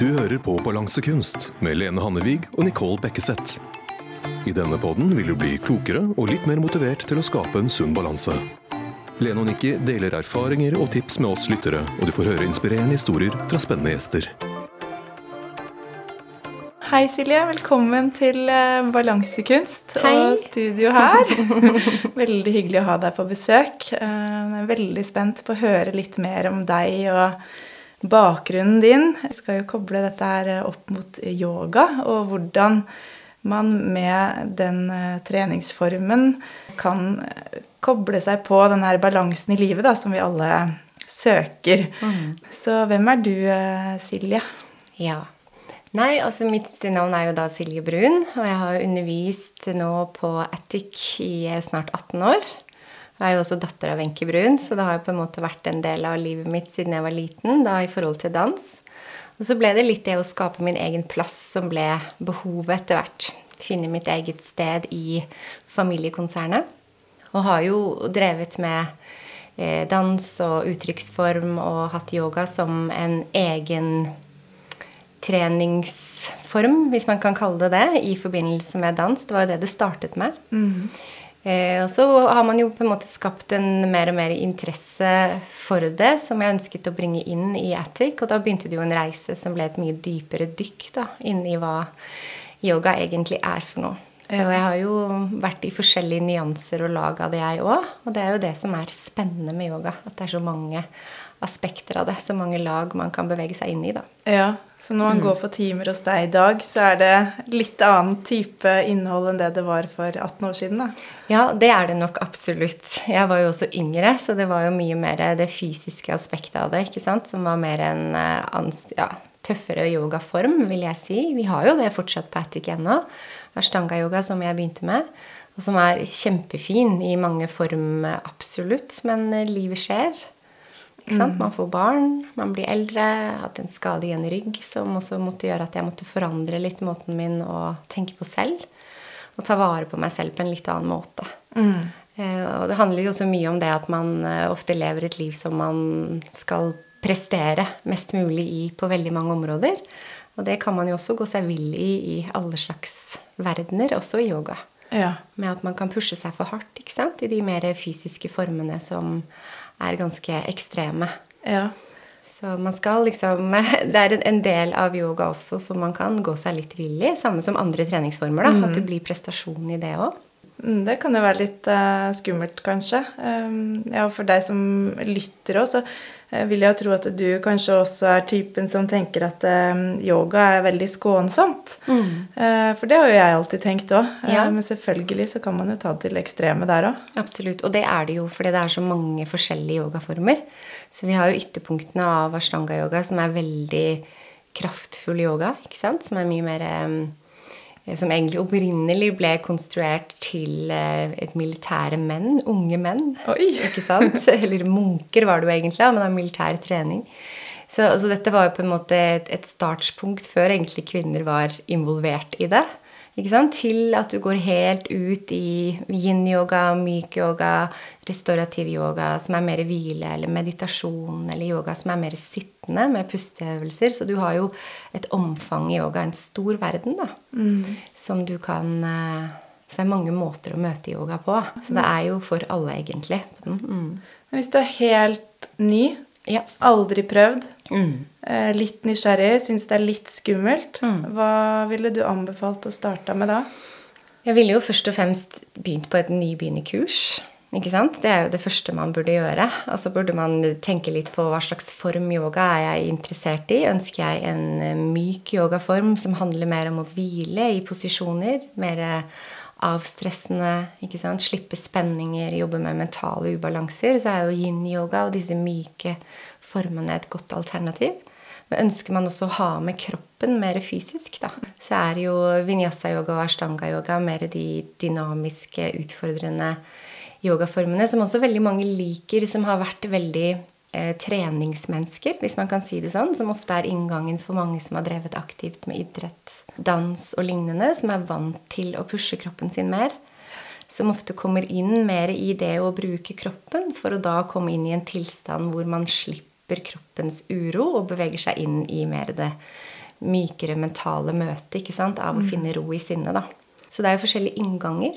Du hører på Balansekunst med Lene Hannevig og Nicole Bekkeseth. I denne podden vil du bli klokere og litt mer motivert til å skape en sunn balanse. Lene og Nikki deler erfaringer og tips med oss lyttere, og du får høre inspirerende historier fra spennende gjester. Hei Silje, velkommen til eh, Balansekunst Hei. og studio her. veldig hyggelig å ha deg på besøk. Eh, Jeg er veldig spent på å høre litt mer om deg og bakgrunnen din. Vi skal jo koble dette her eh, opp mot yoga, og hvordan man med den eh, treningsformen kan eh, koble seg på den her balansen i livet da, som vi alle søker. Så hvem er du, eh, Silje? Ja. Nei, altså mitt navn er jo da Silje Brun, og jeg har undervist nå på Attic i snart 18 år. Jeg er jo også datter av Wenche Brun, så det har jo på en måte vært en del av livet mitt siden jeg var liten, da i forhold til dans. Og så ble det litt det å skape min egen plass som ble behovet etter hvert. Finne mitt eget sted i familiekonsernet. Og har jo drevet med eh, dans og uttrykksform og hatt yoga som en egen treningsform, hvis man kan kalle det det, i forbindelse med dans. Det var jo det det startet med. Eh, og så har man jo på en måte skapt en mer og mer interesse for det, som jeg ønsket å bringe inn i Attic. Og da begynte det jo en reise som ble et mye dypere dykk da, inn i hva yoga egentlig er for noe. Så jeg har jo vært i forskjellige nyanser og lag av det, jeg òg. Og det er jo det som er spennende med yoga. At det er så mange aspekter av det. Så mange lag man kan bevege seg inn i, da. Ja, så når man går på timer hos deg i dag, så er det litt annen type innhold enn det det var for 18 år siden, da. Ja, det er det nok absolutt. Jeg var jo også yngre, så det var jo mye mer det fysiske aspektet av det, ikke sant? Som var mer en eh, ans ja, tøffere yogaform, vil jeg si. Vi har jo det fortsatt på Attic ennå. Ashtanga-yoga, som jeg begynte med. Og som er kjempefin i mange form, absolutt. Men eh, livet skjer. Sant? Man får barn, man blir eldre. Hatt en skade i en rygg som også måtte gjøre at jeg måtte forandre litt måten min å tenke på selv. Og ta vare på meg selv på en litt annen måte. Mm. og det handler jo også mye om det at man eh, ofte lever et liv som man skal prestere mest mulig i på veldig mange områder. Og det kan man jo også gå seg vill i i alle slags verdener, også i yoga. Ja. Med at man kan pushe seg for hardt i de mer fysiske formene som er ganske ekstreme. Ja. Så man skal liksom Det er en- del av yoga også som man kan gå seg litt vill i. Samme som andre treningsformer. da, At det blir prestasjon i det òg. Mm, Det kan jo være litt uh, skummelt, kanskje. Um, ja, for deg som lytter òg, så vil jeg jo tro at du kanskje også er typen som tenker at eh, yoga er veldig skånsomt. Mm. for det har jo jeg alltid tenkt òg. Ja. men selvfølgelig så kan man jo ta det til ekstreme der òg. Absolutt. Og det er det jo fordi det er så mange forskjellige yogaformer. Så vi har jo ytterpunktene av ashtanga-yoga, som er veldig kraftfull yoga. ikke sant? Som er mye mer eh, Som egentlig opprinnelig ble konstruert til eh, et militære menn. Unge menn. Oi. Ikke sant? Eller munker var det jo egentlig, men er militær trening. Så altså, dette var jo på en måte et, et startspunkt før egentlig kvinner var involvert i det. Til at du går helt ut i yin-yoga, myk yoga, restaurativ yoga, som er mer hvile, eller meditasjon, eller yoga som er mer sittende, med pusteøvelser. Så du har jo et omfang i yoga, en stor verden, da, som du kan eh, Så det er mange måter å møte yoga på. Så det er jo for alle, egentlig. Mm. Men hvis du er helt ny, Ja. aldri prøvd, Mm. eh, litt nysgjerrig, syns det er litt skummelt, hva ville du anbefalt å starte med da? Jeg ville jo først og fremst begynt på et nybegynnerkurs. Ikke sant? Det er jo det første man burde gjøre. Og så burde man tenke litt på hva slags form yoga er jeg interessert i. Ønsker jeg en eh, myk yogaform som handler mer om å hvile i posisjoner? Mer avstressende, ikke sant? Slippe spenninger, jobbe med mentale ubalanser. Så er jo yin-yoga og disse myke formene et godt alternativ. Men ønsker man også å ha med kroppen mer fysisk, da, så er jo vinyasa-yoga og ashtanga-yoga mer de dynamiske, utfordrende yogaformene som også veldig mange liker, som har vært veldig eh, treningsmennesker, hvis man kan si det sånn, som ofte er inngangen for mange som har drevet aktivt med idrett, dans og lignende, som er vant til å pushe kroppen sin mer. Som ofte kommer inn mer i det å bruke kroppen, for å da komme inn i en tilstand hvor man slipper kroppens uro og beveger seg inn i mer det mykere mentale møte ikke sant? av å finne ro i sinnet. da. Så det er jo forskjellige innganger.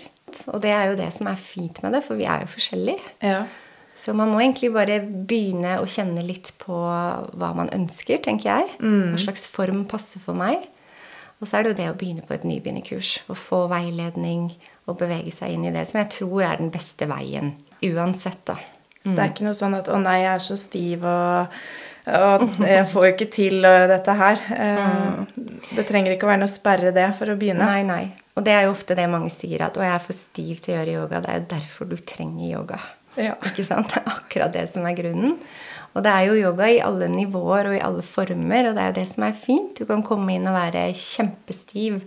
Og det er jo det som er fint med det, for vi er jo forskjellige. Ja. Så man må egentlig bare begynne å kjenne litt på hva man ønsker, tenker jeg. Hva slags form passer for meg. Og så er det jo det å begynne på et nybegynnerkurs. og få veiledning og bevege seg inn i det som jeg tror er den beste veien. Uansett, da. Så det er ikke noe sånn at 'å nei, jeg er så stiv', og, og 'jeg får jo ikke til dette her'. Eh, Det trenger ikke å være noe sperre, det, for å begynne. Nei, nei. Og det er jo ofte det mange sier, at 'å, jeg er for stiv til å gjøre yoga'. Det er jo derfor du trenger yoga. Ja. Ikke sant? Det er akkurat det som er grunnen. Og det er jo yoga i alle nivåer og i alle former, og det er jo det som er fint. Du kan komme inn og være kjempestiv,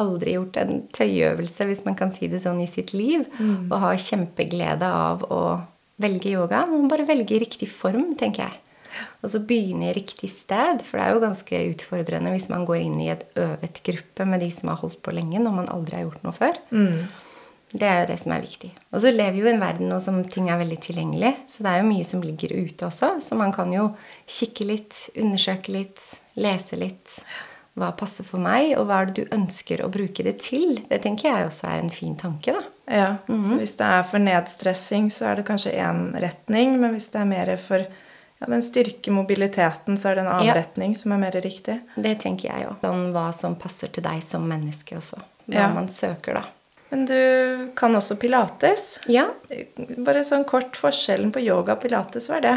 aldri gjort en tøyøvelse, hvis man kan si det sånn, i sitt liv, og ha kjempeglede av å velge yoga. Man må bare velge i riktig form, tenker jeg. Og så begynne i riktig sted, for det er jo ganske utfordrende hvis man går inn i et øvet gruppe med de som har holdt på lenge, når man aldri har gjort noe før. Det er jo det som er viktig. Og så lever vi jo i en verden nå som ting er veldig tilgjengelig. Så det er jo mye som ligger ute også. Så man kan jo kikke litt, undersøke litt, lese litt. Hva passer for meg, og hva er det du ønsker å bruke det til? Det tenker jeg også er en fin tanke, da. Ja, Så hvis det er for nedstressing, så er det kanskje én retning. Men hvis det er mer for ja, den styrkemobiliteten, så er det en annen Ja. retning som er mer riktig. Det tenker jeg òg. Sånn hva som passer til deg som menneske også. Hva Ja. man søker, da. Men du kan også pilates. Ja, Bare sånn kort forskjellen på yoga og pilates, hva er det?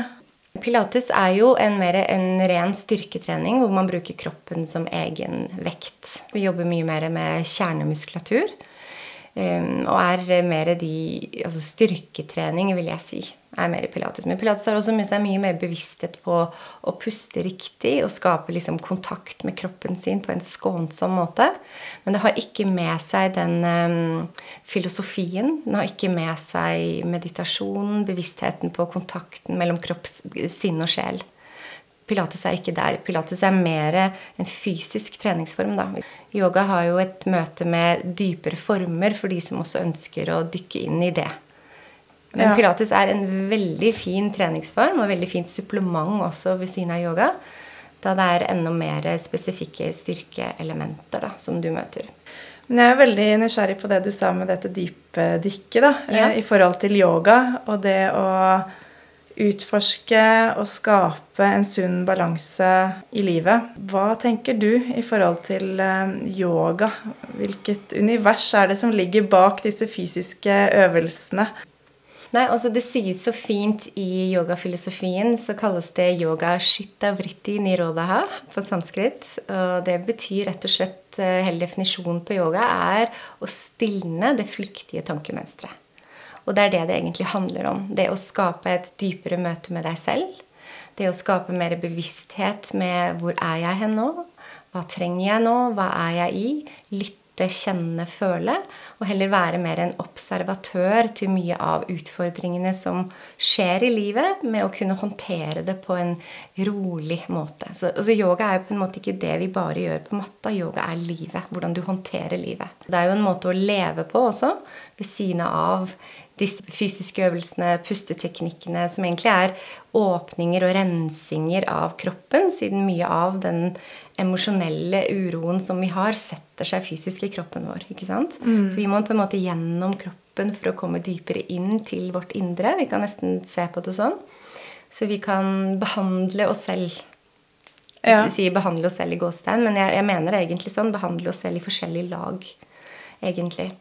Pilates er jo en, mer en ren styrketrening hvor man bruker kroppen som egen vekt. Vi jobber mye mer med kjernemuskulatur. um, Og er mer de Altså styrketrening, vil jeg si, er mer i pilates. Men pilates har også med seg mye mer bevissthet på å puste riktig og skape liksom kontakt med kroppen sin på en skånsom måte. Men det har ikke med seg den um, filosofien. Den har ikke med seg meditasjonen, bevisstheten på kontakten mellom kropp, sinn og sjel. Pilates er ikke der. Pilates er mer en fysisk treningsform. Da. Yoga har jo et møte med dypere former for de som også ønsker å dykke inn i det. Men Ja. pilates er en veldig fin treningsform og veldig fint supplement også ved siden av yoga. Da det er enda mer spesifikke styrkeelementer da, som du møter. Men jeg er veldig nysgjerrig på det du sa med dette dypdykket, da. Ja. eh, I forhold til yoga og det å utforske og skape en sunn balanse i livet. Hva tenker du i forhold til eh, yoga? Hvilket univers er det som ligger bak disse fysiske øvelsene? Nei, altså Det sies så fint i yogafilosofien, så kalles det yoga shita vritti nirodaha på sanskrit. Og det betyr rett og slett eh, Hele definisjonen på yoga er å stilne det flyktige tankemønsteret. Og det er det det egentlig handler om. Det å skape et dypere møte med deg selv. Det å skape mer bevissthet med hvor er jeg hen nå? Hva trenger jeg nå? Hva er jeg i? Lytte, kjenne, føle. Og heller være mer en observatør til mye av utfordringene som skjer i livet, med å kunne håndtere det på en rolig måte. Så altså, yoga er jo på en måte ikke det vi bare gjør på matta. Yoga er livet. Hvordan du håndterer livet. Det er jo en måte å leve på også, ved siden av disse fysiske øvelsene, pusteteknikkene, som egentlig er åpninger og rensinger av kroppen, siden mye av den emosjonelle uroen som vi har, setter seg fysisk i kroppen vår. ikke sant? Så vi må på en måte gjennom kroppen for å komme dypere inn til vårt indre. Vi kan nesten se på det sånn. Så vi kan behandle oss selv. Ja. Jeg sier behandle oss selv i gåstein, men jeg, jeg mener egentlig sånn. Behandle oss selv i forskjellige lag, egentlig.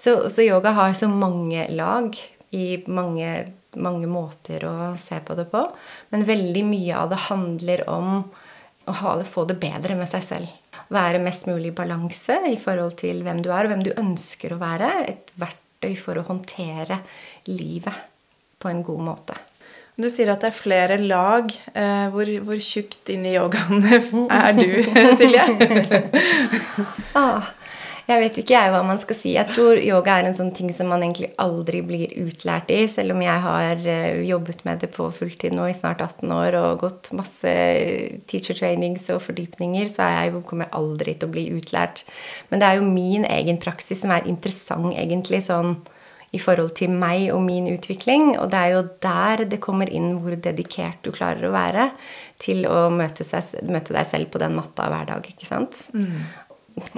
Så, så yoga har så mange lag i mange, mange måter å se på det på. Men veldig mye av det handler om å ha det, få det bedre med seg selv. Være mest mulig i balanse i forhold til hvem du er, og hvem du ønsker å være. Et verktøy for å håndtere livet på en god måte. Du sier at det er flere lag. Eh, Hvor, hvor tjukt inn i yogaen er du, Silje? Ah, jeg vet ikke jeg hva man skal si. Jeg tror yoga er en sånn ting som man egentlig aldri blir utlært i. Selv om jeg har eh, jobbet med det på fulltid nå i snart 18 år og gått masse teacher trainings og fordypninger, så jeg, kommer jeg aldri til å bli utlært. Men det er jo min egen praksis som er interessant egentlig sånn i forhold til meg og min utvikling. Og det er jo der det kommer inn hvor dedikert du klarer å være til å møte, seg, møte deg selv på den matta hver dag. ikke sant? Mm.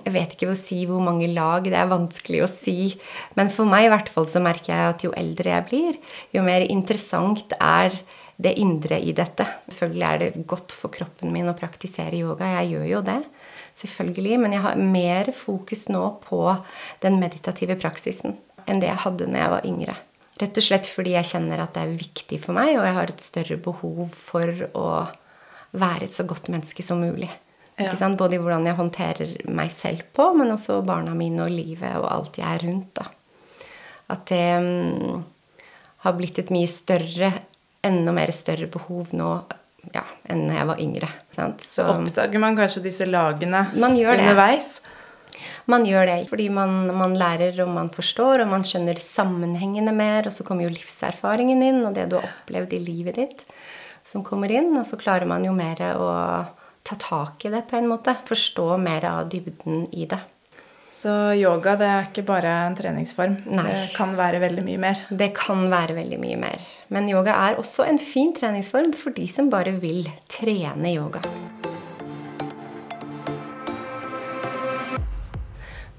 Jeg vet ikke å si hvor mange lag, det er vanskelig å si. Men for meg i hvert fall så merker jeg at jo eldre jeg blir, jo mer interessant er det indre i dette. Selvfølgelig er det godt for kroppen min å praktisere yoga. Jeg gjør jo det selvfølgelig. Men jeg har mer fokus nå på den meditative praksisen enn det jeg hadde når jeg var yngre. Rett og slett fordi jeg kjenner at det er viktig for meg, og jeg har et større behov for å være et så godt menneske som mulig. Ja. Både i hvordan jeg håndterer meg selv på, men også barna mine og livet og alt jeg er rundt. Da. At det um, har blitt et mye større, enda mer større behov nå ja, enn jeg var yngre. Sant? Så, oppdager man kanskje disse lagene underveis? Man gjør det fordi man, man, lærer og man forstår, og man skjønner sammenhengene mer. Og så kommer jo livserfaringen inn, og det du har opplevd i livet ditt, som kommer inn. Og så klarer man jo mer å ta tak i det på en måte. Forstå mer av dybden i det. Så yoga det er ikke bare en treningsform. Nei. Det kan være veldig mye mer. Det kan være veldig mye mer. Men yoga er også en fin treningsform for de som bare vil trene yoga.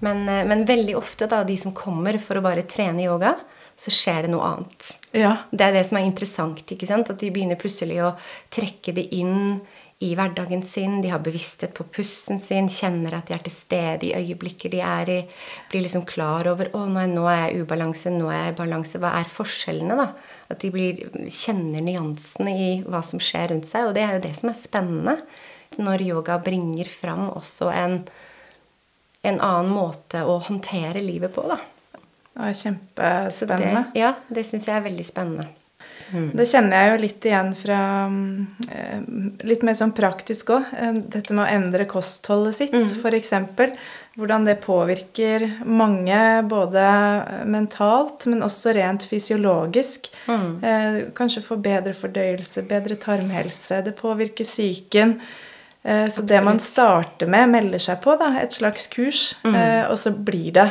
Men, eh, men, veldig ofte, da, de som kommer for å bare trene yoga, så skjer det noe annet. Ja. Det er det som er interessant. ikke sant? At de begynner plutselig å trekke det inn i hverdagen sin. De har bevissthet på pusten sin, kjenner at de er til stede i øyeblikket de er i. Blir liksom klar over å, nå er jeg ubalanse, nå er jeg i balanse. Hva er forskjellene, da? At de blir, kjenner nyansene i hva som skjer rundt seg. Og det er jo det som er spennende. Når yoga bringer fram også en en annen måte å håndtere livet på, da. Det er kjempespennende. Det, ja, det syns jeg er veldig spennende. Mm. Det kjenner jeg jo litt igjen fra eh, Litt mer sånn praktisk òg. Eh, dette med å endre kostholdet sitt, mm. f.eks. Hvordan det påvirker mange både mentalt, men også rent fysiologisk. Mm. Eh, kanskje få bedre fordøyelse, bedre tarmhelse. Det påvirker psyken. Så så det man starter med, melder seg på, da, et slags kurs, mm. Og så blir det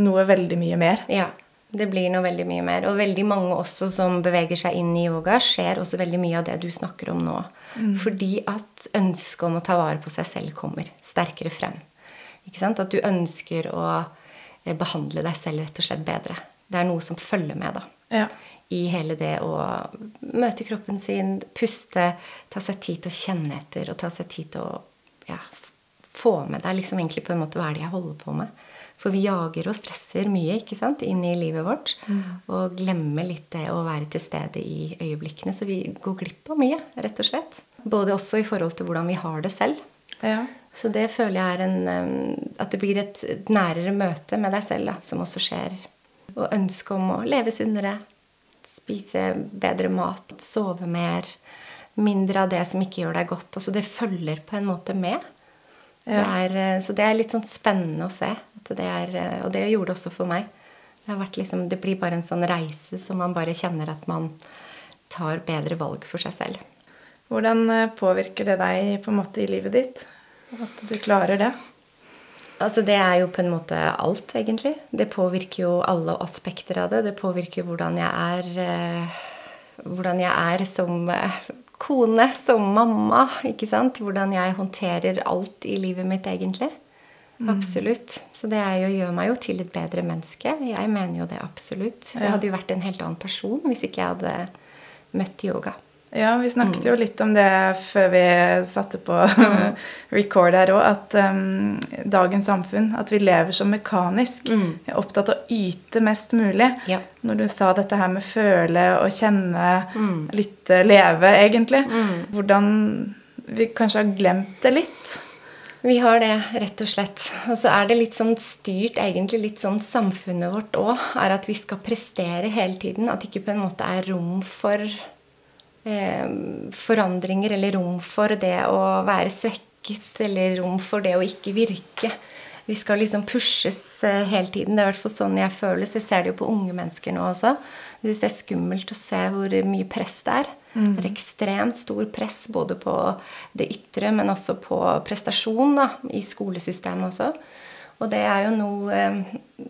noe veldig mye mer. Ja, det blir noe veldig mye mer. Og veldig mange også som beveger seg inn i yoga, ser også veldig mye av det du snakker om nå. Mm. Fordi at ønsket om å ta vare på seg selv kommer sterkere frem. At du ønsker å eh, behandle deg selv rett og slett bedre. Det er noe som følger med, da. Ja i hele det å møte kroppen sin, puste, ta seg tid til å kjenne etter og ta seg tid til å ja, få med deg liksom egentlig på en måte hva er det jeg holder på med. For vi jager og stresser mye ikke sant, inn i livet vårt. Mm. Og glemmer litt det å være til stede i øyeblikkene. Så vi går glipp av mye, rett og slett. Både også i forhold til hvordan vi har det selv. Ja. Så det føler jeg er en At det blir et nærere møte med deg selv da, som også skjer. Og ønsket om å leve sunnere, spise bedre mat, sove mer. Mindre av det som ikke gjør deg godt. Altså det følger på en måte med. Ja. Det er, eh, så det er litt sånn spennende å se. Det er, eh, og det gjorde det også for meg. Det, liksom, det, blir bare en sånn reise som man bare kjenner at man tar bedre valg for seg selv. Hvordan eh, påvirker det deg på en måte i livet ditt? At du klarer det? Altså Det er jo på en måte alt, egentlig. Det påvirker jo alle aspekter av det. Det påvirker hvordan jeg er Hvordan jeg er som kone, som mamma. ikke sant? Hvordan jeg håndterer alt i livet mitt, egentlig. Mm. Absolutt. Så det jo, gjør meg jo til et bedre menneske. Jeg mener jo det absolutt. Jeg hadde jo vært en helt annen person hvis ikke jeg hadde møtt yoga. Ja, vi snakket jo litt om det før vi satte på record her òg, at um, dagens samfunn At vi lever så mekanisk. Mm. Er opptatt av å yte mest mulig. Ja. Når du sa dette her med føle og kjenne, mm. lytte, leve, egentlig. Mm. Hvordan vi kanskje har glemt det litt. Vi har det, rett og slett. Og så er det litt sånn styrt, egentlig litt sånn samfunnet vårt òg, er at vi skal prestere hele tiden. At det ikke på en måte er rom for forandringer eller rom for det å være svekket eller rom for det å ikke virke. Vi skal liksom pushes eh, hele tiden. Det er i hvert fall sånn jeg føles. Jeg ser det jo på unge mennesker nå også. Jeg syns det er skummelt å se hvor mye press det er. Mm. Det er ekstremt stor press både på det ytre, men også på prestasjon da, i skolesystemet også. Og det er jo noe eh,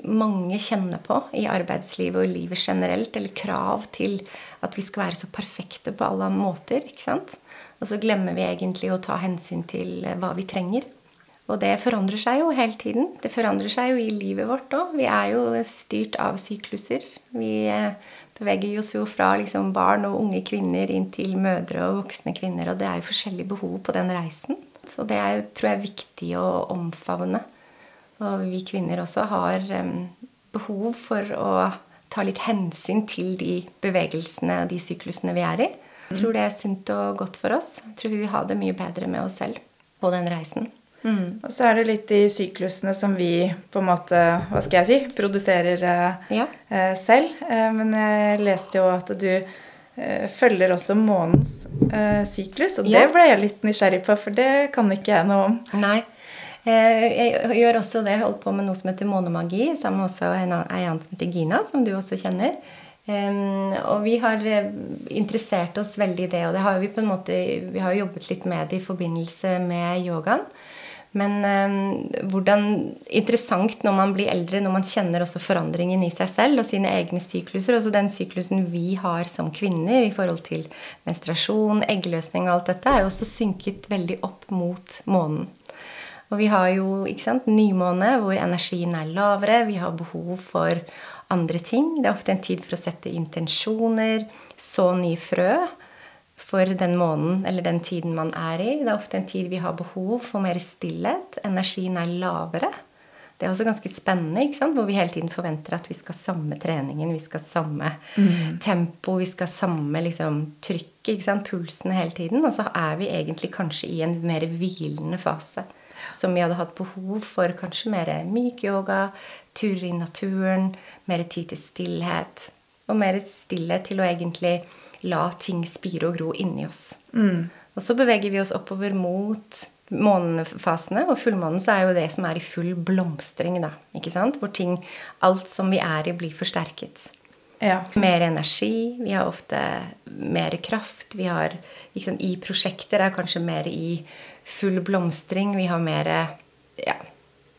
mange kjenner på i arbeidslivet og livet generelt. Eller krav til at vi skal være så perfekte på alle måter. ikke sant? Og så glemmer vi egentlig å ta hensyn til eh, hva vi trenger. Og det forandrer seg jo hele tiden. Det forandrer seg jo i livet vårt òg. Vi er jo styrt av sykluser. Vi eh, beveger oss jo fra liksom barn og unge kvinner inn til mødre og voksne kvinner. Og det er jo forskjellige behov på den reisen. Så det er jo, tror jeg, viktig å omfavne. Og vi kvinner også har behov for å ta litt hensyn til de bevegelsene og de syklusene vi er i. Jeg tror det er sunt og godt for oss. Jeg tror vi vil ha det mye bedre med oss selv på den reisen. Mm. Og så er det litt de syklusene som vi på en måte, hva skal jeg si, produserer eh, Ja. eh, selv. Eh, men jeg leste jo at du følger også månens eh, syklus, og det ble jeg litt nysgjerrig på, for det kan ikke jeg noe om. Nei. Eh, Jeg gjør også det. Jeg holder på med noe som heter månemagi, sammen med en annen som heter Gina, som du også kjenner. Og vi har eh, interessert oss veldig i det, og det har vi på en måte Vi har jo jobbet litt med det i forbindelse med yogaen. Men em, hvordan interessant når man blir eldre, når man kjenner også forandringen i seg selv og sine egne sykluser. Også den syklusen vi har som kvinner i forhold til menstruasjon, eggløsning og alt dette, er jo også synket veldig opp mot månen. Og vi har jo ikke sant, nymåne hvor energien er lavere. Vi har behov for andre ting. Det er ofte en tid for å sette intensjoner, så nye frø for den måneden eller den tiden man er i. Det er ofte en tid vi har behov for mer stillhet. Energien er lavere. Det er også ganske spennende, ikke sant? hvor vi hele tiden forventer at vi skal samme treningen, vi skal samme tempo, vi skal samme liksom, trykk, ikke sant? pulsen hele tiden. Og så er vi egentlig kanskje i en mer hvilende fase. Som vi hadde hatt behov for kanskje mer myk yoga, turer i naturen, mer tid til stillhet. Og mer stillhet til å egentlig la ting spire og gro inni oss. Og så beveger vi oss oppover mot månefasene, og fullmånen så er jo det som er i full blomstring, da. Ikke sant? Hvor ting, alt som vi er i, blir forsterket. Ja. Mer energi, vi har ofte mer kraft. Vi har sant, I prosjekter er kanskje mer i full blomstring. Vi har mer Ja.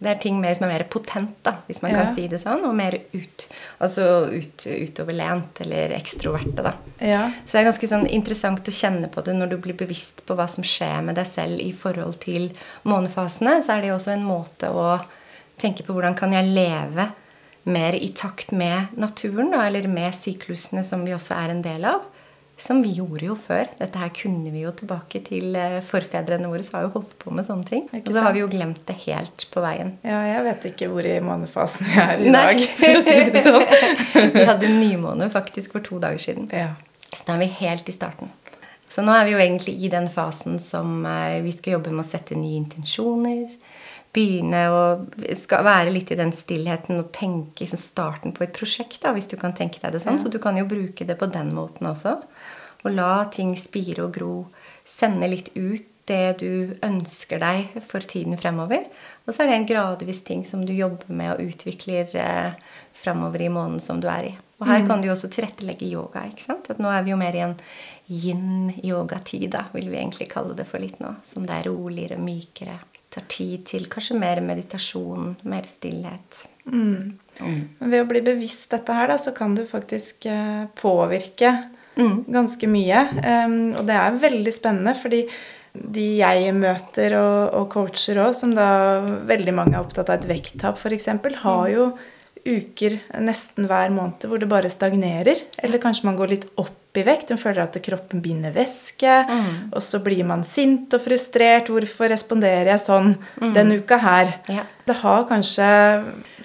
Det er ting mer som er mer potent, da, hvis man Ja. kan si det sånn. Og mer ut, altså ut, utoverlent eller ekstroverte, da. ja. Så det er ganske sånn interessant å kjenne på det når du blir bevisst på hva som skjer med deg selv i forhold til månefasene. Så er det jo også en måte å tenke på hvordan kan jeg leve mer i takt med naturen, da, eller med syklusene som vi også er en del av. Som vi gjorde jo før. Dette her kunne vi jo tilbake til eh, forfedrene våre. Så har jo holdt på med sånne ting. Og så har vi jo glemt det helt på veien. ja, jeg vet ikke hvor i månefasen vi er i Nei. dag, for å si det sånn. vi hadde nymåne faktisk for to dager siden. Ja. Så da er vi helt i starten. Så nå er vi jo egentlig i den fasen som eh, vi skal jobbe med å sette nye intensjoner. Begynne å skal være litt i den stillheten og tenke i starten på et prosjekt, da, hvis du kan tenke deg det sånn. Så du kan jo bruke det på den måten også. Og la ting spire og gro. Sende litt ut det du ønsker deg for tiden fremover. Og så er det en gradvis ting som du jobber med og utvikler eh, fremover i måneden som du er i. Og her kan du jo også tilrettelegge yoga. ikke sant? At nå er vi jo mer i en yin-yogatid, da, vil vi egentlig kalle det for litt nå. Som det er roligere, mykere. Tar tid til kanskje mer meditasjon, mer stillhet. Men ved å bli bevisst dette her, da, så kan du faktisk eh, påvirke ganske mye. Um, og det er veldig spennende, fordi de jeg møter og, og coacher òg, som da veldig mange er opptatt av et vekttap f.eks., har jo uker nesten hver måned hvor det bare stagnerer. Eller kanskje man går litt opp i vekt. Hun føler at kroppen binder væske. Og så blir man sint og frustrert. Hvorfor responderer jeg sånn denne uka her? Ja. Det har kanskje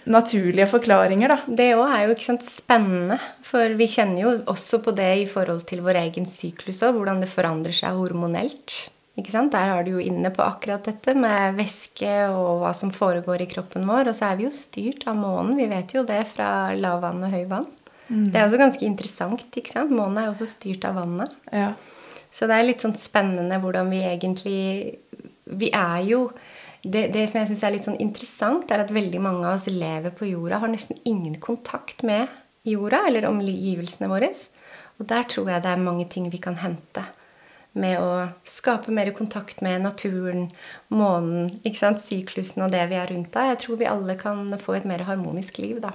naturlige forklaringer, da. Det òg er jo ikke sant, spennende, for vi kjenner jo også på det i forhold til vår egen syklus òg, hvordan det forandrer seg hormonelt. Der har du jo inne på akkurat dette med væske og hva som foregår i kroppen vår. Og så er vi jo styrt av månen. Vi vet jo det fra lavvann og høyvann. Det er også ganske interessant. ikke sant? Månen er jo også styrt av vannet. Ja. Så det er litt sånn spennende hvordan vi egentlig Vi er jo det, det som jeg syns er litt sånn interessant, er at veldig mange av oss lever på jorda, har nesten ingen kontakt med jorda eller omgivelsene våre. Og der tror jeg det er mange ting vi kan hente. Med å skape mer kontakt med naturen, månen, ikke sant? syklusen og det vi er rundt deg. Jeg tror vi alle kan få et mer harmonisk liv, da.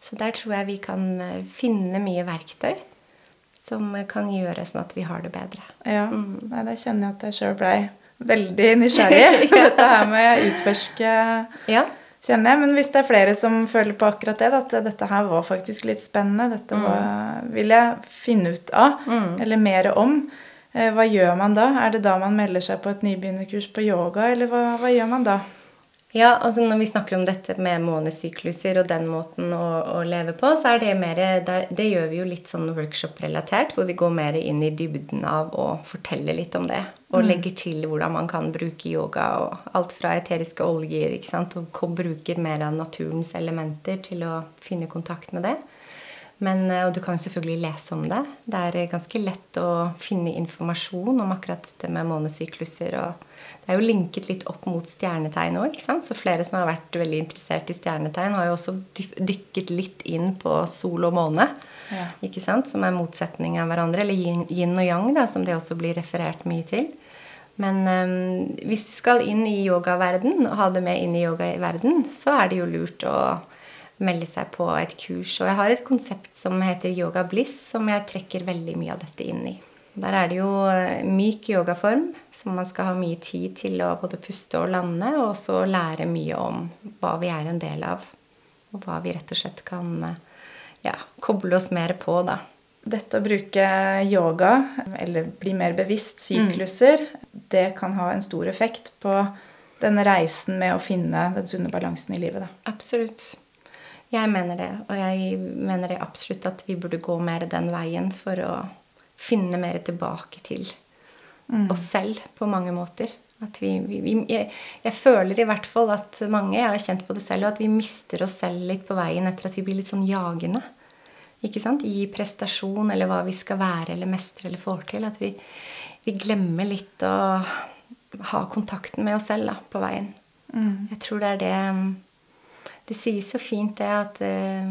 Så der tror jeg vi kan eh, finne mye verktøy som kan gjøre sånn at vi har det bedre. Ja, Nei, det kjenner jeg at jeg sjøl blei veldig nysgjerrig. Dette her med utforske Ja. Kjenner jeg. Men hvis det er flere som føler på akkurat det, at dette her var faktisk litt spennende, dette var, vil jeg finne ut av, eller mer om, eh, hva gjør man da? Er det da man melder seg på et nybegynnerkurs på yoga, eller hva, hva gjør man da? Ja, altså Når vi snakker om dette med månesykluser og den måten å, å leve på, så er det mer Det, det gjør vi jo litt sånn workshop-relatert, hvor vi går mer inn i dybden av å fortelle litt om det. Og legger til hvordan man kan bruke yoga og alt fra eteriske oljer ikke sant, og bruker mer av naturens elementer til å finne kontakt med det. Men, eh, og du kan jo selvfølgelig lese om det. Det er eh, ganske lett å finne informasjon om akkurat dette med månesykluser. og Det er jo linket litt opp mot stjernetegn òg. Så flere som har vært veldig interessert i stjernetegn, har jo også dykket litt inn på sol og måne. Ja. Ikke sant? Som er motsetning av hverandre. Eller yin, yin og yang, da, som det også blir referert mye til. Men um, hvis du skal inn i yogaverden og ha det med inn i yogaverden, så er det jo lurt å melde seg på et kurs. Og jeg har et konsept som heter Yoga Bliss, som jeg trekker veldig mye av dette inn i. Der er det jo eh, myk yogaform, som man skal ha mye tid til å både puste og lande, og så lære mye om hva vi er en del av, og hva vi rett og slett kan eh, ja, koble oss mer på, da. Dette å bruke yoga, eller bli mer bevisst sykluser, det kan ha en stor effekt på denne reisen med å finne den sunne balansen i livet. Da. Absolutt. Jeg mener det, og jeg mener det absolutt at vi burde gå mer den veien for å finne mer tilbake til oss selv på mange måter. At vi, vi, vi jeg, jeg føler i hvert fall at mange, jeg har kjent på det selv, at vi mister oss selv litt på veien etter at vi blir litt sånn jagende. Ikke sant? I prestasjon eller hva vi skal være eller mestre eller får til. At vi, vi glemmer litt å ha kontakten med oss selv da, på veien. Jeg tror det er det Det sies så fint det at eh,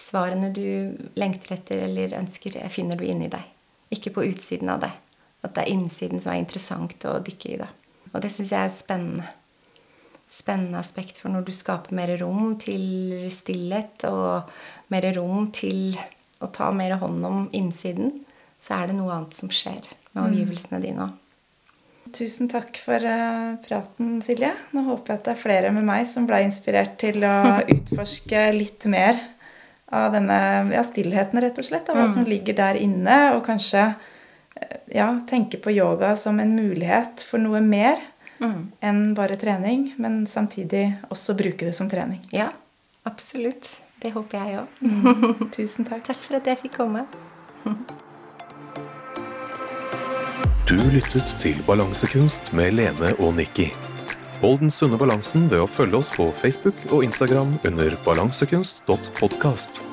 svarene du lengter etter eller ønsker, finner du inni deg. Ikke på utsiden av det. At det er innsiden som er interessant å dykke i. da. Og det syns jeg er spennende. Spennende aspekt for når du skaper mer rom til stillhet og mer rom til å ta mer hånd om innsiden, så er det noe annet som skjer med omgivelsene dine òg. Tusen takk for eh, praten, Silje. Nå håper jeg at det er flere med meg som ble inspirert til å utforske litt mer av denne ja, stillheten, rett og slett. Av hva som ligger der inne. Og kanskje eh, ja, tenke på yoga som en mulighet for noe mer enn bare trening. Men samtidig også bruke det som trening. Ja, absolutt. Det håper jeg òg. Tusen takk. Takk for at jeg fikk komme. Du lyttet til Balansekunst med Lene og Nikki. Hold den sunne balansen ved å følge oss på Facebook og Instagram under balansekunst.podkast.